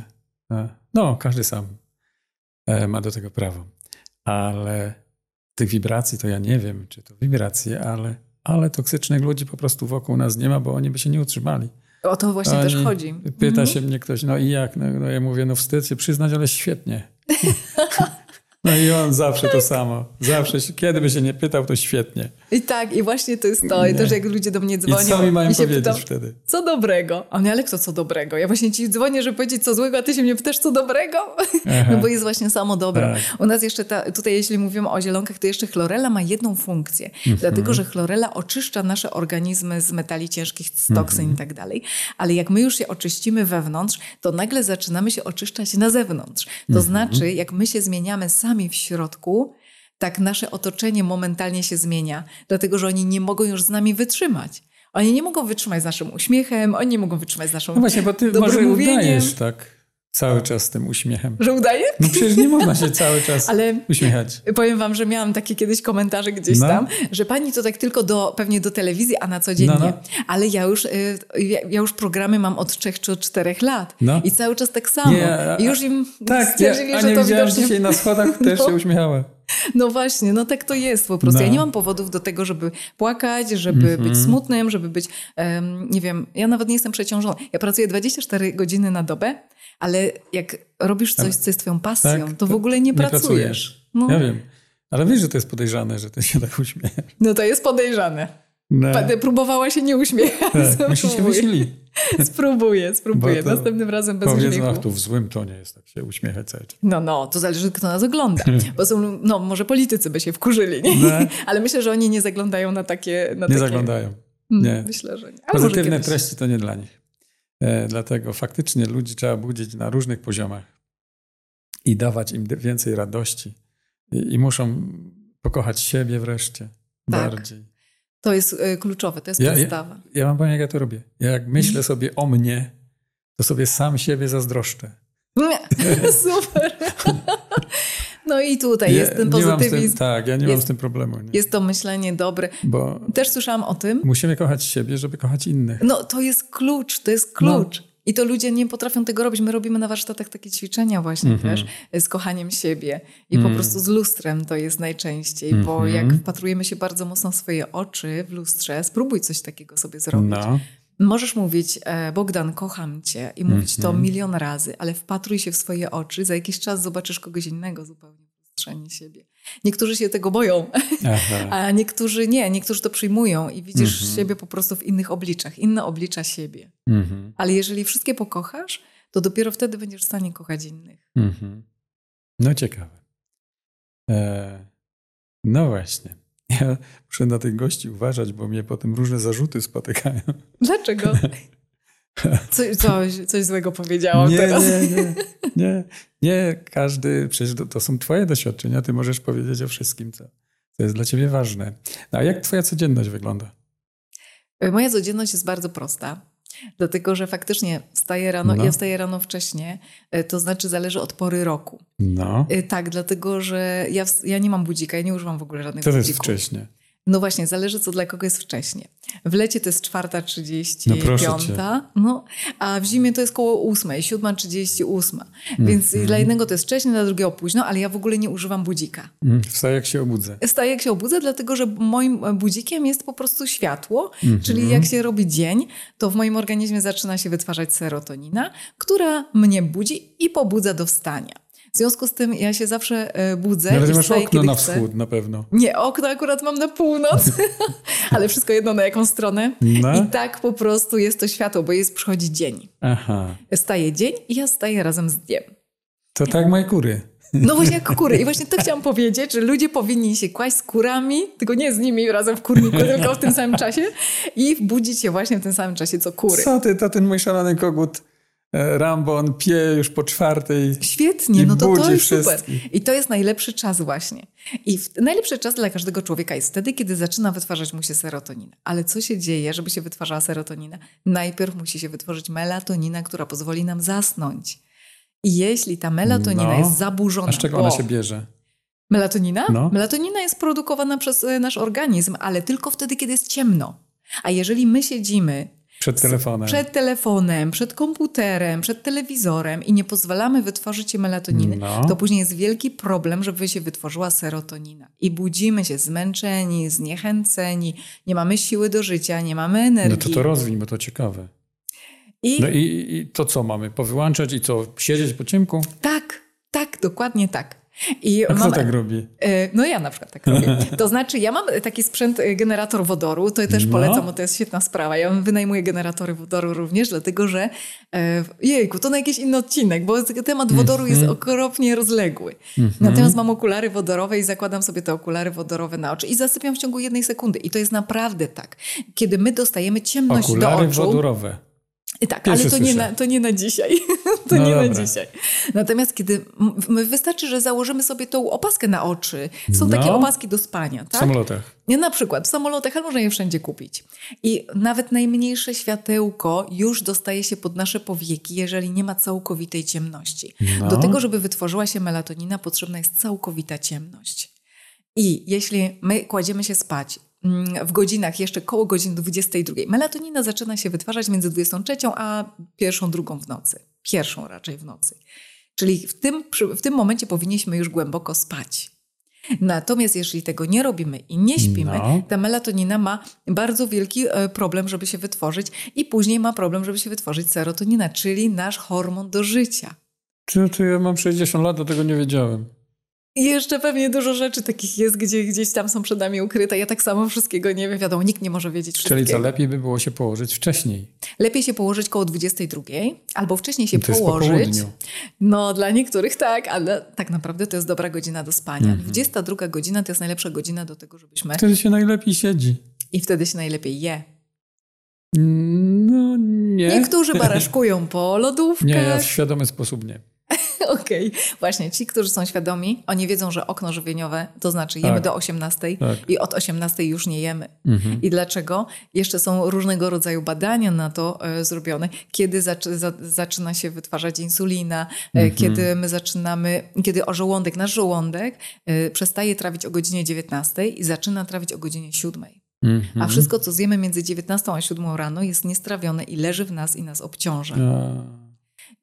E, no, każdy sam e, ma do tego prawo. Ale tych wibracji to ja nie wiem, czy to wibracje, ale, ale toksycznych ludzi po prostu wokół nas nie ma, bo oni by się nie utrzymali. O to właśnie też chodzi. Pyta mhm. się mnie ktoś, no i jak? No, no, ja mówię, no wstyd się przyznać, ale świetnie. No i on zawsze to samo. Zawsze, kiedy by się nie pytał, to świetnie. I tak, i właśnie to jest to. I to, że jak ludzie do mnie dzwonią. I co mi mają powiedzieć pytam, wtedy? Co dobrego? A mnie, ale kto co dobrego? Ja właśnie ci dzwonię, żeby powiedzieć co złego, a ty się mnie pytasz co dobrego? Aha. No bo jest właśnie samo dobro. Tak. U nas jeszcze ta, tutaj, jeśli mówimy o zielonkach, to jeszcze chlorela ma jedną funkcję. Mhm. Dlatego, że chlorela oczyszcza nasze organizmy z metali ciężkich, z toksyn mhm. i tak dalej. Ale jak my już się oczyścimy wewnątrz, to nagle zaczynamy się oczyszczać na zewnątrz. To mhm. znaczy, jak my się zmieniamy sami w środku, tak nasze otoczenie momentalnie się zmienia, dlatego że oni nie mogą już z nami wytrzymać. Oni nie mogą wytrzymać z naszym uśmiechem, oni nie mogą wytrzymać z naszą No właśnie, bo ty może udajesz tak cały czas z tym uśmiechem. Że udaje? No przecież nie można się cały czas Ale uśmiechać. Powiem wam, że miałam takie kiedyś komentarze gdzieś no. tam, że pani to tak tylko do, pewnie do telewizji, a na co dzień no, no. Ale ja już, y, ja już programy mam od trzech czy od czterech lat. No. I cały czas tak samo. I już im tak, stwierdzili, ja, że to widocznie... dzisiaj na schodach też się uśmiechała. No właśnie, no tak to jest po prostu. No. Ja nie mam powodów do tego, żeby płakać, żeby mm -hmm. być smutnym, żeby być, um, nie wiem, ja nawet nie jestem przeciążona. Ja pracuję 24 godziny na dobę, ale jak robisz coś, co jest twoją pasją, tak, to w ogóle nie, nie pracujesz. pracujesz. No. Ja wiem. Ale wiesz, że to jest podejrzane, że ty się tak uśmiechasz. No to jest podejrzane. No. Próbowała się nie uśmiechać. Tak, myśli się myśli. Spróbuję, spróbuję. Następnym razem bez powiedzą, uśmiechu. Ach, tu w złym tonie jest tak się uśmiechać cały czas. No, no, to zależy kto nas ogląda. Bo są, no może politycy by się wkurzyli, nie? No. Ale myślę, że oni nie zaglądają na takie... Na nie takie... zaglądają. Mm, nie. Myślę, że nie. Ale Pozytywne treści to nie dla nich. E, dlatego faktycznie ludzi trzeba budzić na różnych poziomach i dawać im więcej radości. I, i muszą pokochać siebie wreszcie tak. bardziej. To jest y, kluczowe, to jest ja, podstawa. Ja, ja mam powiem, jak ja to robię. Ja jak myślę mhm. sobie o mnie, to sobie sam siebie zazdroszczę. Super. No i tutaj ja, jest ten pozytywizm. Tym, tak, ja nie jest, mam z tym problemu. Nie. Jest to myślenie dobre. Bo Też słyszałam o tym. Musimy kochać siebie, żeby kochać innych. No to jest klucz, to jest klucz. No. I to ludzie nie potrafią tego robić. My robimy na warsztatach takie ćwiczenia właśnie mm -hmm. też z kochaniem siebie i mm. po prostu z lustrem to jest najczęściej, mm -hmm. bo mhm. jak wpatrujemy się bardzo mocno w swoje oczy w lustrze, spróbuj coś takiego sobie zrobić. No. Możesz mówić, e, Bogdan, kocham cię i mówić mm -hmm. to mhm. milion razy, ale wpatruj się w swoje oczy, za jakiś czas zobaczysz kogoś innego zupełnie przestrzeni siebie. Niektórzy się tego boją, Aha. a niektórzy nie, niektórzy to przyjmują i widzisz mhm. siebie po prostu w innych obliczach, inne oblicza siebie. Mhm. Ale jeżeli wszystkie pokochasz, to dopiero wtedy będziesz w stanie kochać innych. Mhm. No ciekawe. E, no właśnie. Ja muszę na tych gości uważać, bo mnie potem różne zarzuty spotykają. Dlaczego? Coś, coś, coś złego powiedziałam nie, teraz. Nie, nie, nie, nie. Każdy, przecież to, to, są twoje doświadczenia, ty możesz powiedzieć o wszystkim, co, co jest dla ciebie ważne. No, a jak twoja codzienność wygląda? Moja codzienność jest bardzo prosta. Dlatego, że faktycznie wstaję rano, no. ja wstaję rano wcześnie, e, to znaczy zależy od pory roku. No. E, tak, dlatego, że ja, ja nie mam budzika, ja nie używam w ogóle żadnych budzików. To jest wcześnie. No właśnie, zależy co dla kogo jest wcześnie. W lecie to jest czwarta trzydzieści, no piąta, no, a w zimie to jest koło ósmej, siódma trzydzieści, ósma. Więc mm, dla jednego to jest wcześnie, dla drugiego późno, ale ja w ogóle nie używam budzika. Mm, wstaję jak się obudzę. Wstaję jak się obudzę, dlatego że moim budzikiem jest po prostu światło, mm -hmm. czyli jak się robi dzień, to w moim organizmie zaczyna się wytwarzać serotonina, która mnie budzi i pobudza do wstania. W związku z tym ja się zawsze e, budzę. Ale masz okno na chcę. wschód na pewno. Nie, okno akurat mam na północ, ale wszystko jedno na jaką stronę. No. I tak po prostu jest to światło, bo jest przychodzi dzień. Aha. Staje dzień i ja staję razem z dniem. To tak moje kury. No właśnie jak kury. I właśnie to chciałam powiedzieć, że ludzie powinni się kłaść z kurami, tylko nie z nimi razem w kurniku, tylko w tym samym czasie i budzić się właśnie w tym samym czasie, co kury. Co ty, to ten mój szalony kogut Rambo, on pije już po czwartej. Świetnie, no to to jest super. I to jest najlepszy czas właśnie. I w, najlepszy czas dla każdego człowieka jest wtedy, kiedy zaczyna wytwarzać mu się serotonina. Ale co się dzieje, żeby się wytwarzała serotonina? Najpierw musi się wytworzyć melatonina, która pozwoli nam zasnąć. I jeśli ta melatonina no, jest zaburzona... A z czego ona się bierze? Melatonina? No. Melatonina jest produkowana przez e, nasz organizm, ale tylko wtedy, kiedy jest ciemno. A jeżeli my siedzimy przed telefonem. Przed telefonem, przed komputerem, przed telewizorem i nie pozwalamy wytworzyć się melatoniny, no. to później jest wielki problem, żeby się wytworzyła serotonina. I budzimy się zmęczeni, zniechęceni, nie mamy siły do życia, nie mamy energii. No to to rozwiń, bo to ciekawe. I, no i, i to co mamy? Powyłączać i co? Siedzieć po ciemku? Tak, tak, dokładnie tak. I A kto tak robi? E, no ja na przykład tak robię. To znaczy ja mam taki sprzęt, e, generator wodoru, to też no. polecam, bo to jest świetna sprawa. Ja wynajmuję generatory wodoru również, dlatego że e, jejku, to na jakiś inny odcinek, bo temat wodoru mm -hmm. jest mhm. okropnie rozległy. Mm -hmm. Natomiast mam okulary wodorowe i zakładam sobie te okulary wodorowe na oczy i zasypiam w ciągu jednej sekundy. I to jest naprawdę tak. Kiedy my dostajemy ciemność okulary do oczu... wodorowe. Tak, ale to nie, na, to nie na dzisiaj. to no nie dobra. na dzisiaj. Natomiast kiedy wystarczy, że założymy sobie tą opaskę na oczy. Są no. takie opaski do spania. Tak? W samolotach. Nie, na przykład w samolotach, ale można je wszędzie kupić. I nawet najmniejsze światełko już dostaje się pod nasze powieki, jeżeli nie ma całkowitej ciemności. No. Do tego, żeby wytworzyła się melatonina, potrzebna jest całkowita ciemność. I jeśli my kładziemy się spać w godzinach jeszcze koło godziny 22. Melatonina zaczyna się wytwarzać między 23 a pierwszą, drugą w nocy. Pierwszą raczej w nocy. Czyli w tym, w tym momencie powinniśmy już głęboko spać. Natomiast jeżeli tego nie robimy i nie śpimy, no. ta melatonina ma bardzo wielki e, problem, żeby się wytworzyć i później ma problem, żeby się wytworzyć serotonina, czyli nasz hormon do życia. Czy, czy ja mam 60 lat, do tego nie wiedziałem. I jeszcze pewnie dużo rzeczy takich jest, gdzie gdzieś tam są przed nami ukryte. Ja tak samo wszystkiego nie wiem. Wiadomo, nikt nie może wiedzieć wszystkiego. Czyli co, lepiej by było się położyć wcześniej? Lepiej się położyć koło 22, albo wcześniej się to położyć. Po no, dla niektórych tak, ale tak naprawdę to jest dobra godzina do spania. Mm -hmm. 22 godzina to jest najlepsza godzina do tego, żebyśmy... Wtedy się najlepiej siedzi. I wtedy się najlepiej je. No nie. Niektórzy baraszkują po lodówkach. Nie, ja w świadomy sposób nie. Okej, okay. właśnie ci, którzy są świadomi, oni wiedzą, że okno żywieniowe to znaczy jemy tak. do 18 tak. i od 18 już nie jemy. Mhm. I dlaczego? Jeszcze są różnego rodzaju badania na to e, zrobione, kiedy za, zaczyna się wytwarzać insulina, e, mhm. kiedy my zaczynamy, kiedy o żołądek, nasz żołądek e, przestaje trawić o godzinie 19 i zaczyna trawić o godzinie 7. Mhm. A wszystko, co zjemy między 19 a 7 rano jest niestrawione i leży w nas i nas obciąża. Ja.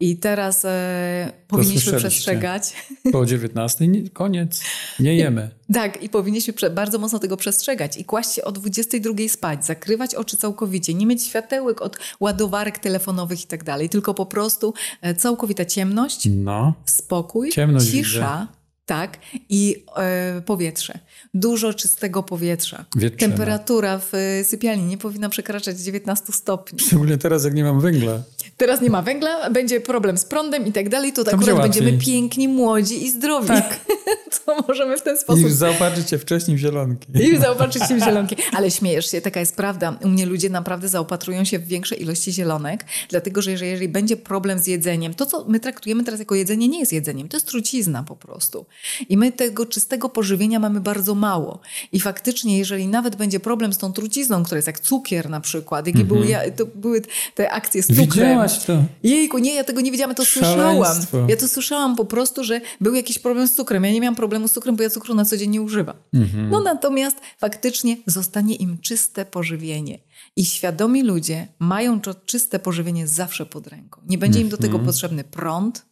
I teraz e, powinniśmy przestrzegać. Po 19 nie, koniec, nie jemy. tak, i powinniśmy bardzo mocno tego przestrzegać i kłaść się o 22 spać, zakrywać oczy całkowicie, nie mieć światełek od ładowarek telefonowych i tak dalej, tylko po prostu e, całkowita ciemność, no. spokój, ciemność cisza. Widzę. Tak, i e, powietrze. Dużo czystego powietrza. Wietrzyna. Temperatura w e, sypialni nie powinna przekraczać 19 stopni. Szczególnie teraz, jak nie mam węgla teraz nie ma węgla, będzie problem z prądem i tak dalej, to, to akurat będziemy piękni, młodzi i zdrowi. Tak. to możemy w ten sposób... I zaopatrzyć się wcześniej w zielonki. I zaopatrzyć się w zielonki. Ale śmiejesz się, taka jest prawda. U mnie ludzie naprawdę zaopatrują się w większej ilości zielonek, dlatego że jeżeli, jeżeli będzie problem z jedzeniem, to co my traktujemy teraz jako jedzenie nie jest jedzeniem, to jest trucizna po prostu. I my tego czystego pożywienia mamy bardzo mało. I faktycznie, jeżeli nawet będzie problem z tą trucizną, która jest jak cukier na przykład, jakie były, mhm. to były te akcje z cukrem. Widziałaś to? Jejku, nie, ja tego nie widziałam, ja to słyszałam. Ja to słyszałam po prostu, że był jakiś problem z cukrem. Ja nie miałam problemu z cukrem, bo ja cukru na co dzień nie używam. Mhm. No natomiast faktycznie zostanie im czyste pożywienie. I świadomi ludzie mają to czyste pożywienie zawsze pod ręką. Nie będzie im do tego mhm. potrzebny prąd,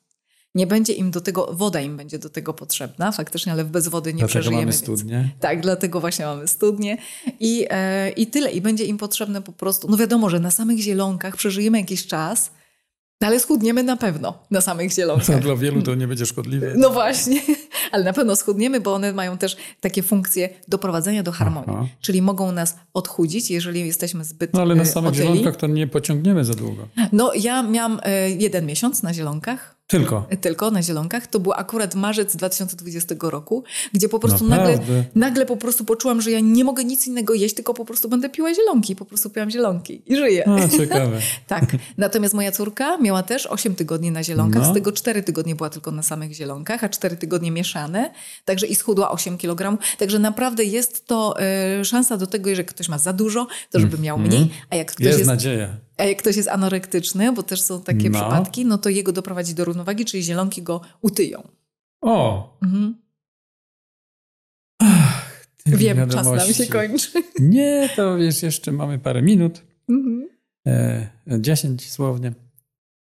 nie będzie im do tego, woda im będzie do tego potrzebna faktycznie, ale bez wody nie dlatego przeżyjemy. mamy studnie. Więc, tak, dlatego właśnie mamy studnie i, e, i tyle. I będzie im potrzebne po prostu, no wiadomo, że na samych zielonkach przeżyjemy jakiś czas, no ale schudniemy na pewno na samych zielonkach. Dla wielu to nie będzie szkodliwe. No właśnie, ale na pewno schudniemy, bo one mają też takie funkcje doprowadzenia do harmonii. Aha. Czyli mogą nas odchudzić, jeżeli jesteśmy zbyt No ale na e, samych otyli. zielonkach to nie pociągniemy za długo. No ja miałam e, jeden miesiąc na zielonkach. Tylko. Tylko na zielonkach. To był akurat marzec 2020 roku, gdzie po prostu nagle, nagle po prostu poczułam, że ja nie mogę nic innego jeść, tylko po prostu będę piła zielonki. Po prostu piłam zielonki i żyję. A, ciekawe. tak. Natomiast moja córka miała też 8 tygodni na zielonkach, no. z tego 4 tygodnie była tylko na samych zielonkach, a 4 tygodnie mieszane. Także i schudła 8 kg. Także naprawdę jest to y, szansa do tego, że ktoś ma za dużo, to żeby miał mhm. mniej. A jak ktoś jest, jest nadzieja. A jak ktoś jest anorektyczny, bo też są takie no. przypadki, no to jego doprowadzi do równowagi, czyli zielonki go utyją. O! Mhm. Ach, Wiem, wiadomości. czas nam się kończy. Nie, to wiesz, jeszcze mamy parę minut. Mhm. E, dziesięć słownie.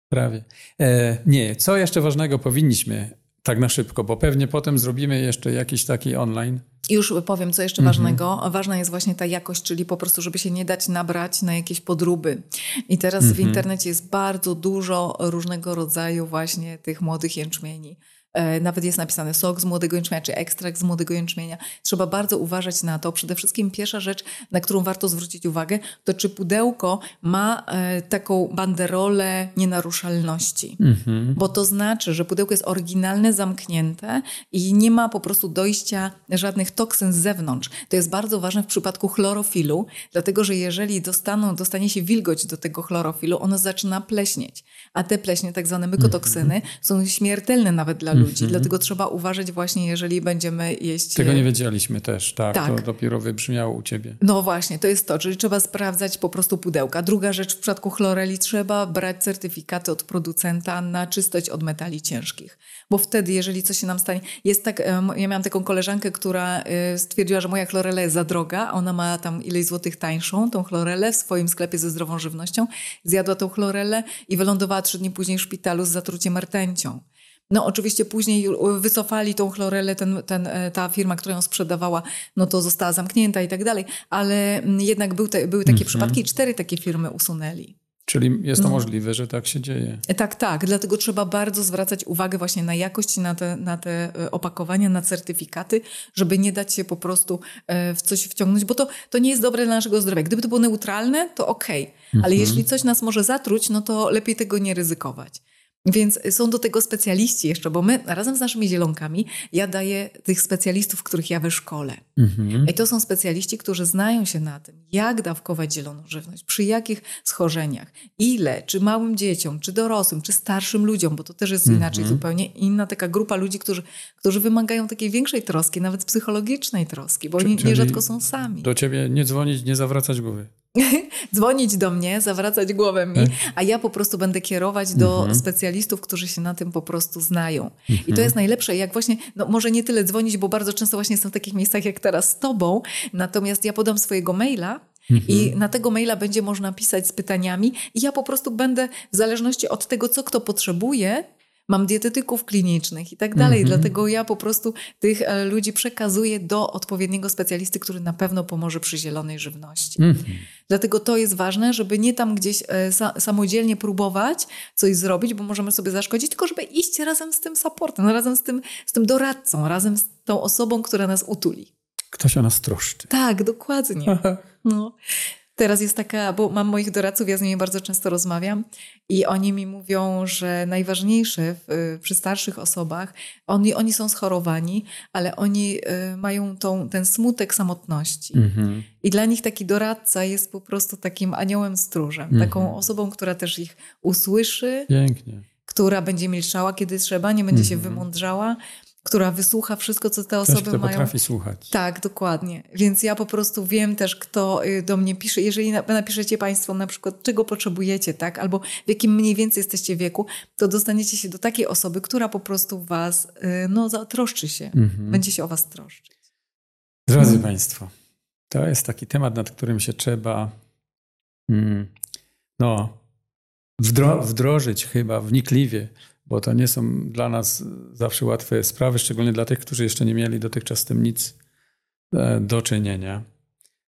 Prawie. E, nie, co jeszcze ważnego powinniśmy tak na szybko, bo pewnie potem zrobimy jeszcze jakiś taki online. Już powiem, co jeszcze mhm. ważnego. Ważna jest właśnie ta jakość, czyli po prostu, żeby się nie dać nabrać na jakieś podróby. I teraz w mhm. internecie jest bardzo dużo różnego rodzaju właśnie tych młodych jęczmieni. E, nawet jest napisane sok z młodego jęczmienia, czy ekstrakt z młodego jęczmienia. Trzeba bardzo uważać na to. Przede wszystkim pierwsza rzecz, na którą warto zwrócić uwagę, to czy pudełko ma e, taką banderolę nienaruszalności. Mhm. Bo to znaczy, że pudełko jest oryginalne, zamknięte i nie ma po prostu dojścia żadnych toksyn z zewnątrz. To jest bardzo ważne w przypadku chlorofilu, dlatego że jeżeli dostaną, dostanie się wilgoć do tego chlorofilu, ono zaczyna pleśnieć. A te pleśnie, tak zwane mykotoksyny, mhm. są śmiertelne nawet dla ludzi. Mhm. Dlatego trzeba uważać właśnie, jeżeli będziemy jeść... Tego nie wiedzieliśmy też, tak? tak. To dopiero wybrzmiało u ciebie. No właśnie, to jest to. Czyli trzeba sprawdzać po prostu pudełka. Druga rzecz, w przypadku chloreli trzeba brać certyfikaty od producenta na czystość od metali ciężkich. Bo wtedy, jeżeli coś się nam stanie... Jest tak, ja miałam taką koleżankę, która y, stwierdziła, że moja chlorela jest za droga. Ona ma tam ileś złotych tańszą, tą chlorelę w swoim sklepie ze zdrową żywnością. Zjadła tą chlorelę i wylądowała trzy dni później w szpitalu z zatruciem rtęcią. No oczywiście później wycofali tą chlorelę, ten, ten, e, ta firma, która ją sprzedawała, no to została zamknięta i tak dalej, ale mm, jednak był te, były takie mhm. przypadki i cztery takie firmy usunęli. Czyli jest to no. możliwe, że tak się dzieje. E, tak, tak. Dlatego trzeba bardzo zwracać uwagę właśnie na jakość, na te, na te e, opakowania, na certyfikaty, żeby nie dać się po prostu w coś wciągnąć, bo to, to nie jest dobre dla naszego zdrowia. Gdyby to było neutralne, to okej. Okay. Ale mhm. jeśli coś nas może zatruć, no to lepiej tego nie ryzykować. Więc są do tego specjaliści jeszcze, bo my razem z naszymi zielonkami, ja daję tych specjalistów, których ja wyszkolę. Mhm. I to są specjaliści, którzy znają się na tym, jak dawkować zieloną żywność, przy jakich schorzeniach, ile, czy małym dzieciom, czy dorosłym, czy starszym ludziom, bo to też jest mhm. inaczej zupełnie inna taka grupa ludzi, którzy, którzy wymagają takiej większej troski, nawet psychologicznej troski, bo oni nierzadko są sami. Do ciebie nie dzwonić, nie zawracać głowy. dzwonić do mnie, zawracać głowę mi, tak. a ja po prostu będę kierować do mhm. specjalistów, którzy się na tym po prostu znają. I to mhm. jest najlepsze, jak właśnie, no może nie tyle dzwonić, bo bardzo często właśnie jestem w takich miejscach jak teraz z tobą, natomiast ja podam swojego maila, I mhm. na tego maila będzie można pisać z pytaniami, i ja po prostu będę, w zależności od tego, co kto potrzebuje, mam dietetyków klinicznych i tak dalej. Mhm. Dlatego ja po prostu tych e, ludzi przekazuję do odpowiedniego specjalisty, który na pewno pomoże przy zielonej żywności. Mhm. Dlatego to jest ważne, żeby nie tam gdzieś e, samodzielnie próbować coś zrobić, bo możemy sobie zaszkodzić, tylko żeby iść razem z tym supportem, razem z tym, z tym doradcą, razem z tą osobą, która nas utuli. Ktoś o nas troszczy. Tak, dokładnie. No. Teraz jest taka, bo mam moich doradców, ja z nimi bardzo często rozmawiam i oni mi mówią, że najważniejsze w, przy starszych osobach, oni, oni są schorowani, ale oni y, mają tą, ten smutek samotności. Mhm. I dla nich taki doradca jest po prostu takim aniołem stróżem, mhm. taką osobą, która też ich usłyszy. Pięknie która będzie milczała, kiedy trzeba, nie będzie się mhm. wymądrzała, która wysłucha wszystko, co te osoby Ktoś, kto mają. potrafi słuchać. Tak, dokładnie. Więc ja po prostu wiem też, kto y, do mnie pisze. Jeżeli napiszecie Państwo na przykład, czego potrzebujecie, tak, albo w jakim mniej więcej jesteście wieku, to dostaniecie się do takiej osoby, która po prostu Was, y, no, zatroszczy się. Mhm. Będzie się o Was troszczyć. Drodzy mhm. Państwo, to jest taki temat, nad którym się trzeba mm, no, wdro wdrożyć chyba wnikliwie bo to nie są dla nas zawsze łatwe sprawy, szczególnie dla tych, którzy jeszcze nie mieli dotychczas z tym nic e, do czynienia.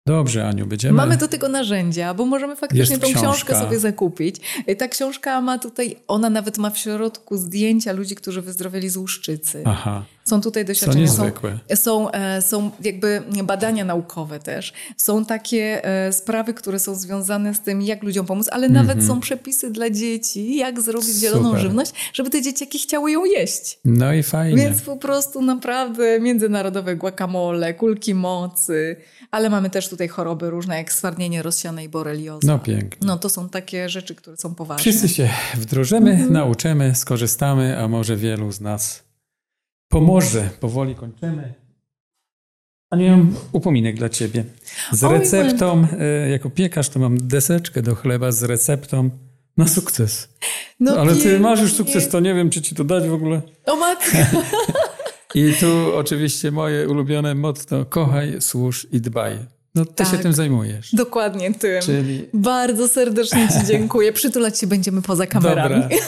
Dobrze, Aniu, będziemy. Mamy do tego narzędzia, bo możemy faktycznie tą książkę sobie zakupić. E, ta książka ma tutaj, ona nawet ma w środku zdjęcia ludzi, którzy wyzdrowieli z łuszczycy. Aha. Są tutaj doświadczenia. Są niezwykłe. Są, e, są jakby badania naukowe też. Są takie e, sprawy, które są związane z tym, jak ludziom pomóc, ale nawet mm -hmm. są przepisy dla dzieci, jak zrobić Super. zieloną żywność, żeby te dzieciaki chciały ją jeść. No i fajnie. Więc po prostu naprawdę międzynarodowe guacamole, kulki mocy, ale mamy też tutaj choroby różne, jak stwardnienie rozsiane i borelioza. No pięknie. No to są takie rzeczy, które są poważne. Wszyscy się wdrożymy, mm -hmm. nauczymy, skorzystamy, a może wielu z nas pomoże. Powoli kończymy. A nie mam upominek dla ciebie. Z receptą, e, jako piekarz, to mam deseczkę do chleba z receptą na sukces. No Ale ty masz już sukces, to nie wiem, czy ci to dać w ogóle. O matko. I tu oczywiście moje ulubione motto: kochaj, służ i dbaj. No ty tak, się tym zajmujesz. Dokładnie tym. Czyli... Bardzo serdecznie ci dziękuję. Przytulać się będziemy poza kamerami. Dobra.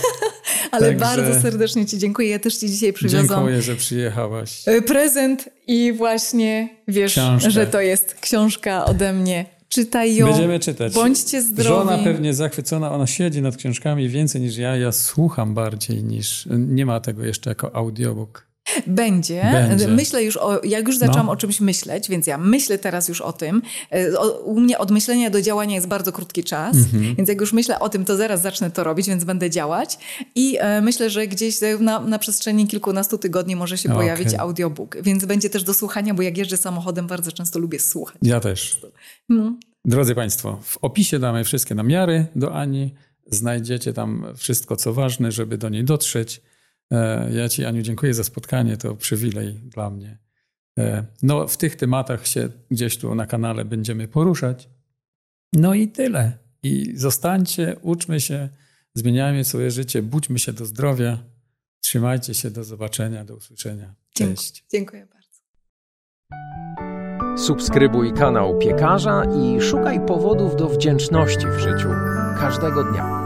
Ale Także... bardzo serdecznie Ci dziękuję. Ja też Ci dzisiaj przywiozłam. Dziękuję, że przyjechałaś. E, prezent i właśnie wiesz, Książkę. że to jest książka ode mnie. Czytaj ją. Będziemy czytać. Bądźcie zdrowi. Żona pewnie zachwycona, ona siedzi nad książkami więcej niż ja. Ja słucham bardziej niż. Nie ma tego jeszcze jako audiobook. Będzie. Będzie. Myślę już o, jak już zaczęłam no. o czymś myśleć, więc ja myślę teraz już o tym. E, o, u mnie od myślenia do działania jest bardzo krótki czas, mm-hmm. więc jak już myślę o tym, to zaraz zacznę to robić, więc będę działać. I e, myślę, że gdzieś na, na przestrzeni kilkunastu tygodni może się okay. pojawić audiobook, więc będzie też do słuchania, bo jak jeżdżę samochodem, bardzo często lubię słuchać. Ja też. No. Drodzy Państwo, w opisie damy wszystkie namiary do Ani. Znajdziecie tam wszystko, co ważne, żeby do niej dotrzeć. E, ja Ci, Aniu, dziękuję za spotkanie. To przywilej dla mnie. E, no, w tych tematach się gdzieś tu na kanale będziemy poruszać. No i tyle. I zostańcie, uczmy się, zmieniajmy swoje życie, budźmy się do zdrowia. Trzymajcie się, do zobaczenia, do usłyszenia. Cześć. Dziękuję bardzo. Subskrybuj kanał Piekarza i szukaj powodów do wdzięczności w życiu każdego dnia.